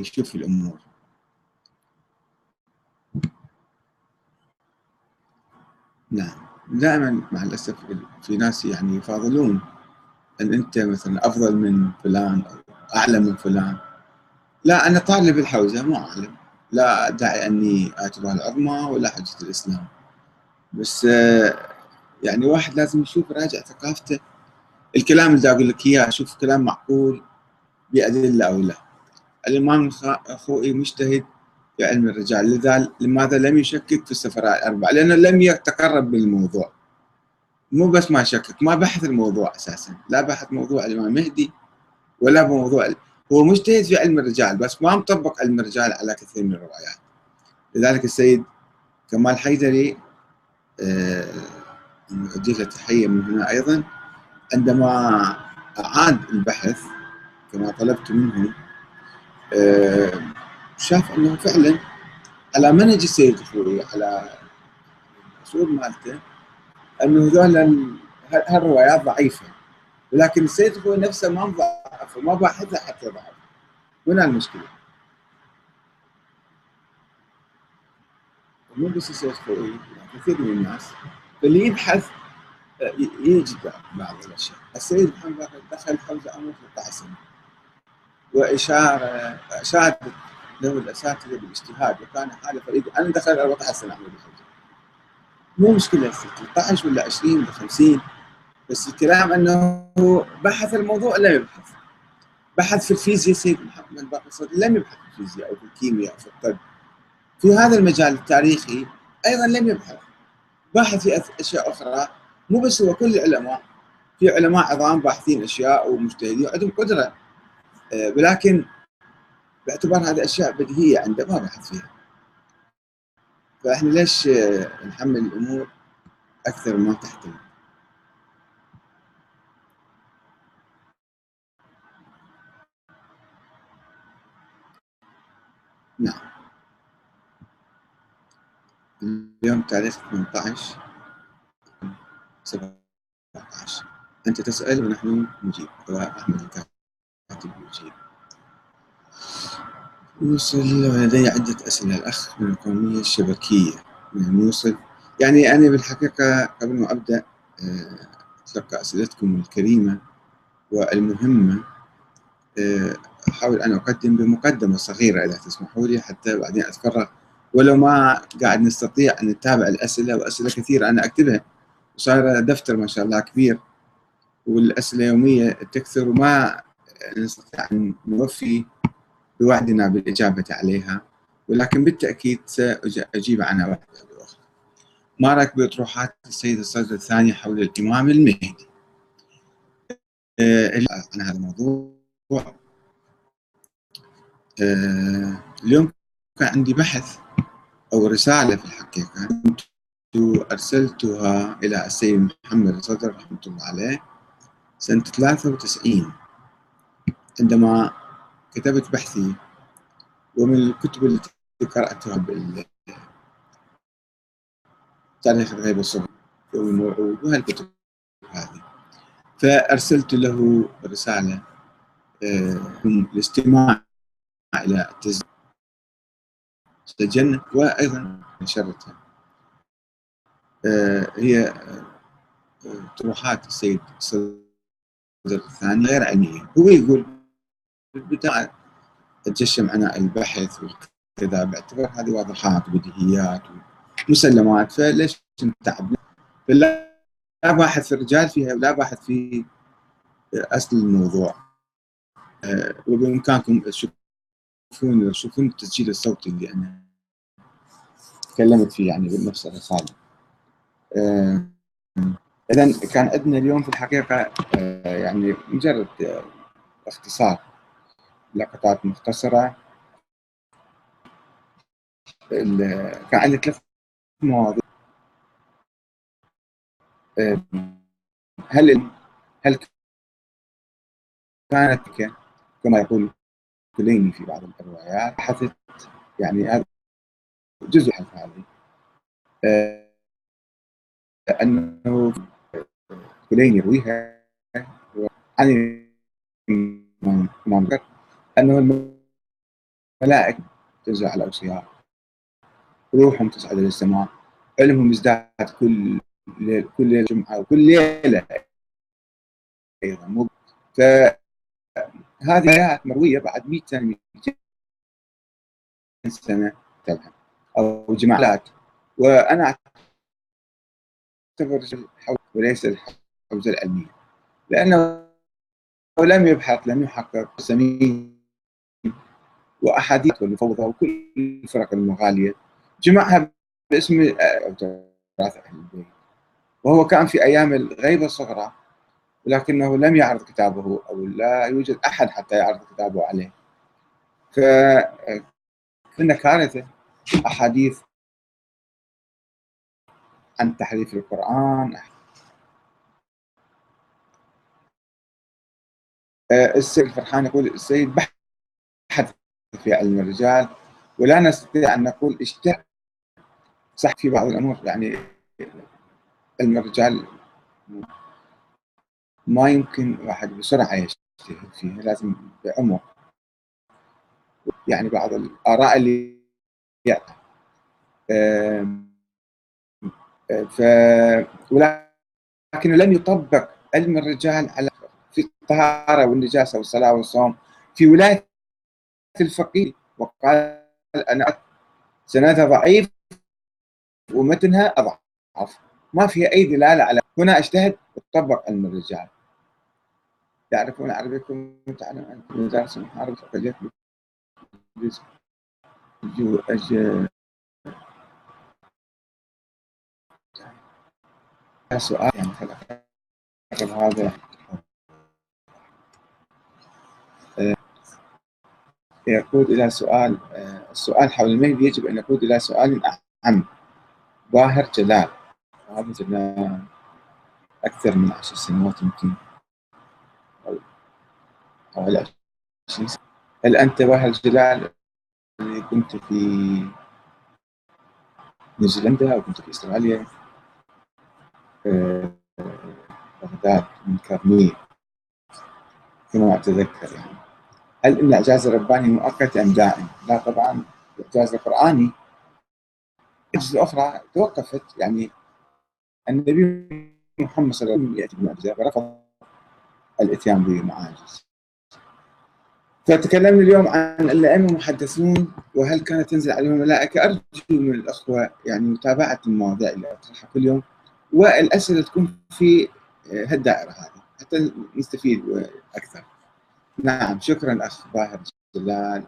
يشوف الأمور. نعم. دائما مع الأسف في ناس يعني يفاضلون أن أنت مثلا أفضل من فلان أو أعلى من فلان. لا أنا طالب الحوزة مو عالم. لا أدعي أني آتي العظمى ولا حجة الإسلام. بس يعني واحد لازم يشوف راجع ثقافته. الكلام اللي أقول لك إياه أشوف كلام معقول بأدلة أو لا. الإمام الخوئي مجتهد في علم الرجال لذا لماذا لم يشكك في السفراء الأربعة؟ لأنه لم يتقرب بالموضوع. مو بس ما شكك ما بحث الموضوع أساسا لا بحث موضوع الإمام مهدي ولا بموضوع هو مجتهد في علم الرجال بس ما مطبق علم الرجال على كثير من الروايات. لذلك السيد كمال حيدري أدي له تحية من هنا أيضا عندما أعاد البحث كما طلبت منه شاف أنه فعلا على منهج السيد الخوئي على الأصول مالته أنه هذول هالروايات ضعيفة. ولكن السيد الخوئي نفسه ما مضعف وما باحثها حتى ضعف هنا المشكلة؟ مو بس السيد الخوئي كثير من الناس اللي يبحث يجد بعض الأشياء. السيد محمد دخل حوزة عمره 13 سنة. وإشارة اشاد له الاساتذه بالاجتهاد وكان حالة فريد أنا دخل 14 سنه عمري مو مشكلة 13 ولا 20 ولا 50 بس الكلام إنه بحث الموضوع لم يبحث. بحث في الفيزياء سيد محمد باقر الصدر لم يبحث في الفيزياء أو في الكيمياء أو في الطب. في هذا المجال التاريخي أيضا لم يبحث. باحث في أشياء أخرى. مو بس هو كل العلماء في علماء عظام باحثين أشياء ومجتهدين وعندهم قدرة. ولكن باعتبار هذه أشياء بديهية عنده ما بحث فيها. فإحنا ليش نحمل الأمور أكثر ما تحتمل؟ نعم. اليوم تاريخ 18 17 أنت تسأل ونحن نجيب. وأحمد الكاتب يجيب يوصل لدي عدة أسئلة. الأخ من القومية الشبكية من يوصل يعني أنا بالحقيقة قبل ما أبدأ أتلقى أسئلتكم الكريمة والمهمة. أحاول أن أقدم بمقدمة صغيرة إذا تسمحوا لي حتى بعدين أتفرغ. ولو ما قاعد نستطيع أن نتابع الأسئلة وأسئلة كثيرة أنا أكتبها. وصار دفتر ما شاء الله كبير والأسئلة يومية تكثر وما نستطيع أن نوفي بوعدنا بالإجابة عليها ولكن بالتأكيد سأجيب عنها واحدة بأخرى ما رأيك بأطروحات السيد الصدر الثاني حول الإمام المهدي. أه عن هذا الموضوع. أه اليوم كان عندي بحث أو رسالة في الحقيقة. أرسلتها إلى السيد محمد الصدر رحمة الله عليه سنة 93 عندما كتبت بحثي ومن الكتب التي قرأتها بال تاريخ الغيب والصبر والموعود وهالكتب هذه. فأرسلت له رسالة الاستماع إلى التسجيل سجلنا وأيضا نشرتها هي طروحات السيد الصدر الثاني غير علمية. هو يقول بالبداية تجشم عناء البحث وكذا باعتبار هذه واضحات وبديهيات ومسلمات. فليش نتعب؟ لا باحث في الرجال فيها ولا باحث في أصل الموضوع. وبإمكانكم تشوفون تشوفون التسجيل الصوتي اللي أنا تكلمت فيه يعني بنفس الرسالة. اذا كان عندنا اليوم في الحقيقة يعني مجرد اختصار. لقطات مختصرة. كان عندي ثلاث مواضيع. هل هل كانت كما يقول كليني في بعض الروايات بحثت يعني هذا جزء من هذه. أنه كلين يرويها عن الامام انه ملائكة تنزل على الأوصياء روحهم تصعد إلى السماء. علمهم يزداد كل ليل كل ليلة جمعة وكل ليلة أيضا. فهذه آيات مروية بعد 100 سنة 200 سنة تلعب. أو جماعات. وأنا أعتبر الحوزة وليس الحوزة العلمية. لأنه لم يبحث لم يحقق سمين وأحاديث والمفوضة وكل الفرق المغالية. جمعها باسم تراث أهل البيت. وهو كان في أيام الغيبة الصغرى ولكنه لم يعرض كتابه أو لا يوجد أحد حتى يعرض كتابه عليه. فكنا كارثة أحاديث عن تحريف القرآن. آه، السيد الفرحان يقول السيد بحث في علم الرجال ولا نستطيع أن نقول اجتهد. صح في بعض الأمور يعني علم الرجال ما يمكن واحد بسرعة يجتهد فيها لازم بعمر يعني بعض الآراء اللي ف ولكن لم يطبق علم الرجال على في الطهارة والنجاسة والصلاة والصوم في ولاية الفقيه وقال أنا سندها ضعيف ومتنها أضعف ما فيها أي دلالة على هنا أجتهد وطبق علم الرجال. يعرفون عربيكم؟ تعلم أن مدارس المحارب فقد سؤال يعني هذا يقود إلى سؤال السؤال حول المهدي يجب أن يقود إلى سؤال أعم باهر جلال. هذا جلال أكثر من عشر سنوات يمكن. أو عشرين سنة. هل أنت باهر جلال؟ كنت في نيوزيلندا أو كنت في أستراليا؟ بغداد من كارمية كما أتذكر يعني. هل الاعجاز الرباني مؤقت أم دائم؟ لا طبعا الاعجاز القرآني الاعجاز الأخرى توقفت يعني النبي محمد صلى الله عليه وسلم يأتي بمعجزه فرفض الإتيان بمعاجز فتكلمنا اليوم عن الأئمة المحدثون وهل كانت تنزل عليهم الملائكة أرجو من الأخوة يعني متابعة المواضيع اللي أطرحها كل يوم والأسئلة تكون في هالدائرة هذه حتى نستفيد أكثر. نعم شكرا أخ باهر جلال.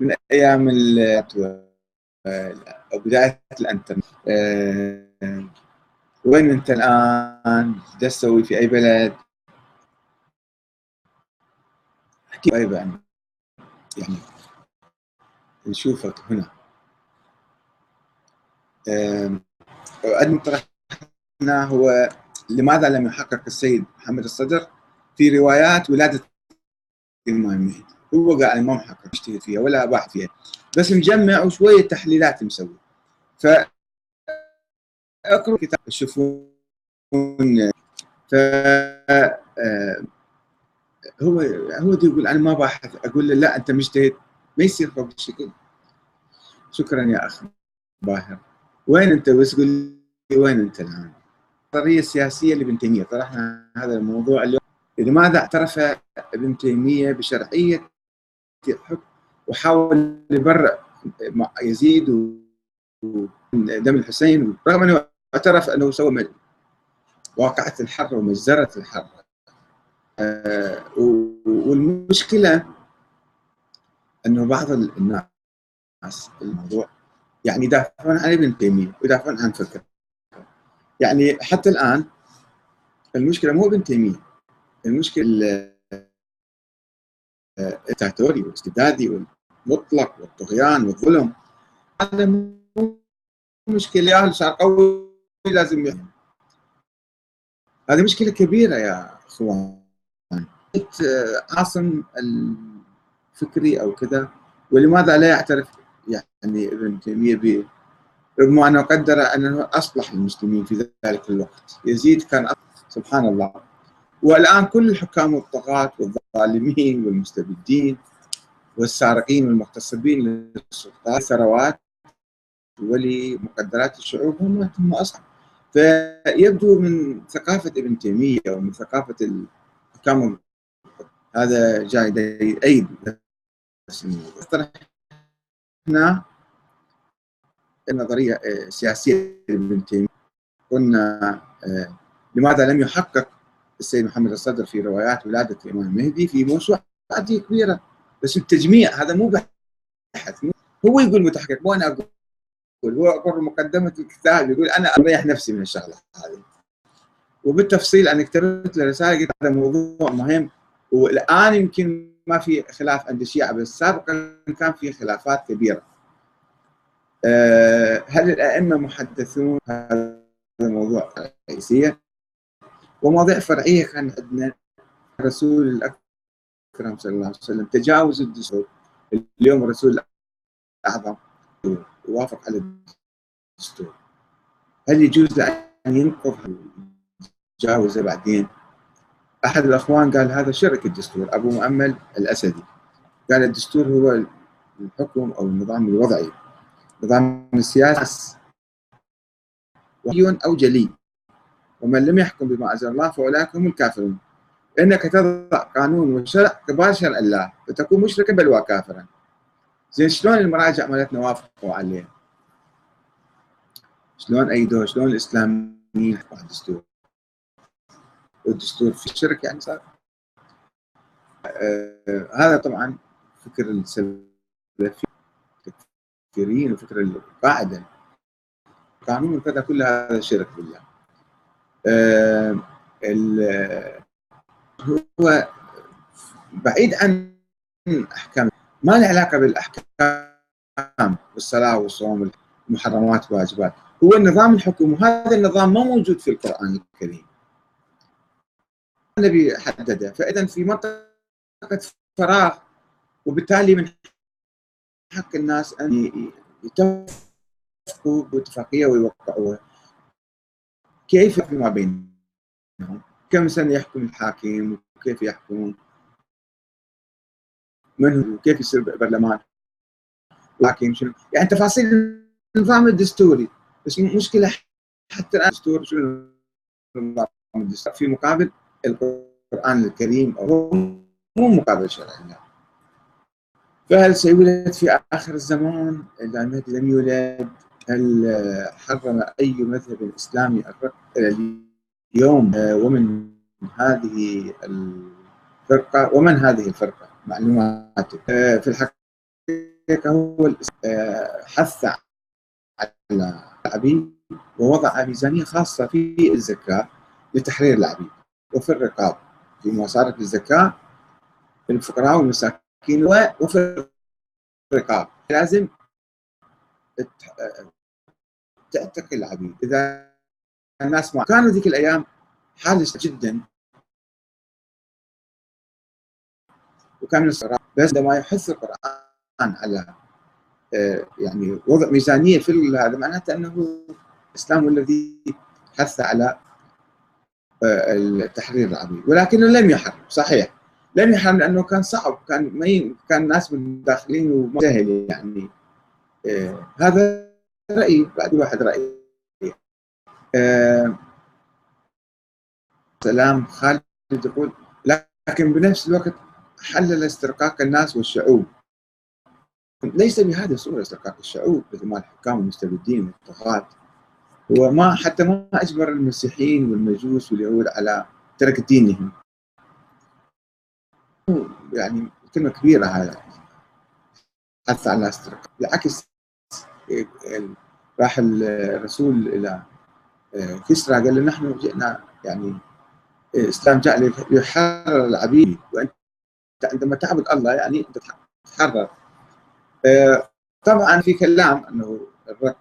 من أيام بداية الإنترنت. أه وين أنت الآن؟ إيش تسوي في أي بلد؟ أحكي قريبا يعني نشوفك هنا. أه هو لماذا لم يحقق السيد محمد الصدر في روايات ولادة الإمام المهدي هو قاعد ما محقق يجتهد فيها ولا باحث فيها. بس مجمع وشوية تحليلات مسوي. ف أقرأ كتاب تشوفون. ف آه، هو هو يقول أنا ما باحث أقول له لا أنت مجتهد ما يصير فوق الشكل. شكرا يا أخ باهر. وين أنت؟ بس قول لي وين أنت الآن؟ القضية السياسيه لابن تيمية طرحنا هذا الموضوع اليوم. لماذا اعترف ابن تيمية بشرعية الحكم وحاول يبرئ يزيد ودم الحسين رغم أنه اعترف أنه سوى واقعه الحر ومجزره الحر آه، والمشكلة أنه بعض الناس الموضوع يعني يدافعون عن ابن تيمية ويدافعون عن فكره. يعني حتى الآن المشكلة مو ابن تيميه المشكلة الدكتاتوري والاستبدادي والمطلق والطغيان والظلم. هذا مو مشكلة صار قوي لازم يحكم هذه مشكلة كبيرة يا أخوان. عاصم الفكري أو كذا ولماذا لا يعترف يعني ابن تيمية رغم أنه قدر أنه أصلح المسلمين في ذلك الوقت. يزيد كان أصلح. سبحان الله. والآن كل الحكام والطغاة والظالمين والمستبدين والسارقين والمغتصبين للسلطات الثروات ولمقدرات الشعوب هم هم أصحاب فيبدو من ثقافة ابن تيمية ومن ثقافة الحكام هذا جاي أيد هنا النظرية السياسية لابن تيمية. قلنا آه، لماذا لم يحقق السيد محمد الصدر في روايات ولادة الإمام المهدي في موسوعة كبيرة؟ بس التجميع هذا مو بحث هو يقول متحقق. مو أنا أقول هو أقول مقدمة الكتاب يقول أنا أريح نفسي من الشغلة هذه. وبالتفصيل أنا كتبت له رسالة قلت هذا موضوع مهم. والآن يمكن ما في خلاف عند الشيعة بس سابقا كان في خلافات كبيرة. آه، هل الأئمة محدثون هذا الموضوع رئيسية ومواضيع فرعية كان عندنا. الرسول الأكرم صلى الله عليه وسلم تجاوز الدستور. اليوم الرسول الأعظم يوافق على الدستور. هل يجوز أن ينقض يتجاوزه بعدين؟ أحد الأخوان قال هذا شرك الدستور أبو مؤمل الأسدي. قال الدستور هو الحكم أو النظام الوضعي. نظام السياسي وحي أو جلي. ومن لم يحكم بما أنزل الله فأولئك هم الكافرون. إنك تضع قانون وشرع كبار شرع الله فتكون مشركا بل وكافرا. زين شلون المراجع مالتنا وافقوا عليه؟ شلون ايدوه؟ شلون الإسلاميين؟ على الدستور؟ والدستور في شرك يعني صار؟ آه هذا طبعا فكر السلفي الكثيرين وفكر القاعده قانون وكذا كل هذا شرك بالله. آه هو بعيد عن احكام ما له علاقة بالأحكام والصلاه والصوم والمحرمات والواجبات هو النظام الحكومي وهذا النظام ما موجود في القرآن الكريم. النبي حدده. فإذا في منطقة فراغ وبالتالي من حق الناس أن يتفقوا باتفاقية ويوقعوها. كيف فيما بينهم؟ كم سنة يحكم الحاكم؟ وكيف يحكمون من هو؟ كيف يصير برلمان؟ لكن شنو؟ يعني تفاصيل النظام الدستوري. بس مشكلة حتى الآن الدستور شنو النظام الدستوري؟ في مقابل القرآن الكريم هو مو مقابل شرع الله فهل سيولد في آخر الزمان؟ اذا المهدي لم يولد. هل حرم أي مذهب إسلامي إلى اليوم؟ ومن هذه الفرقه ومن هذه الفرقة؟ معلوماته. في الحقيقة هو حث على العبيد ووضع ميزانية خاصة في الزكاة لتحرير العبيد. وفي الرقاب في مصارف الزكاة الفقراء والمساكين. وفي الرقاب لازم تعتق العبيد إذا الناس ما كانوا ذيك الأيام حالة جدا. وكان من الصراحة بس عندما يحث القرآن على آه، يعني وضع ميزانية في هذا معناته أنه الإسلام الذي حث على آه، التحرير العربي. ولكنه لم يحرم صحيح. لم يحرم لأنه كان صعب كان ما كان الناس من داخلين وما سهل يعني. آه، هذا رأيي بعد واحد رأي سلام خالد يقول لكن بنفس الوقت حلل استرقاق الناس والشعوب. ليس بهذه الصورة استرقاق الشعوب مثل ما الحكام المستبدين والطغاة. هو ما حتى ما أجبر المسيحيين والمجوس واليهود على ترك دينهم. يعني كلمة كبيرة هذا. حث على استرقاق بالعكس راح الرسول إلى كسرى قال له نحن جئنا يعني الإسلام جاء ليحرر العبيد. وأنت عندما تعبد الله يعني أنت تتحرر آه، طبعا في كلام الرق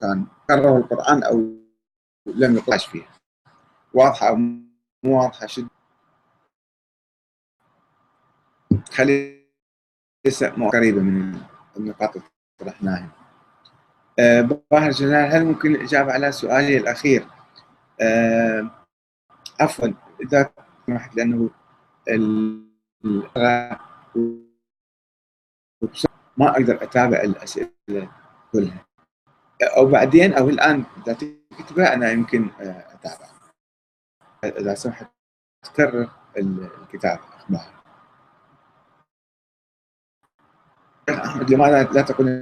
كان كرره القرآن أو لم يطلعش فيه واضحة أو مو واضحة شد خلي مو قريبه من النقاط اللي طرحناها. آه، باهر جلال هل ممكن الإجابة على سؤالي الأخير؟ آه، عفوا إذا سمحت لأنه ما أقدر أتابع الأسئلة كلها. أو بعدين أو الآن إذا تكتبها أنا يمكن أتابع. إذا سمحت تكرر الكتاب أخبار. أحمد لماذا لا تقول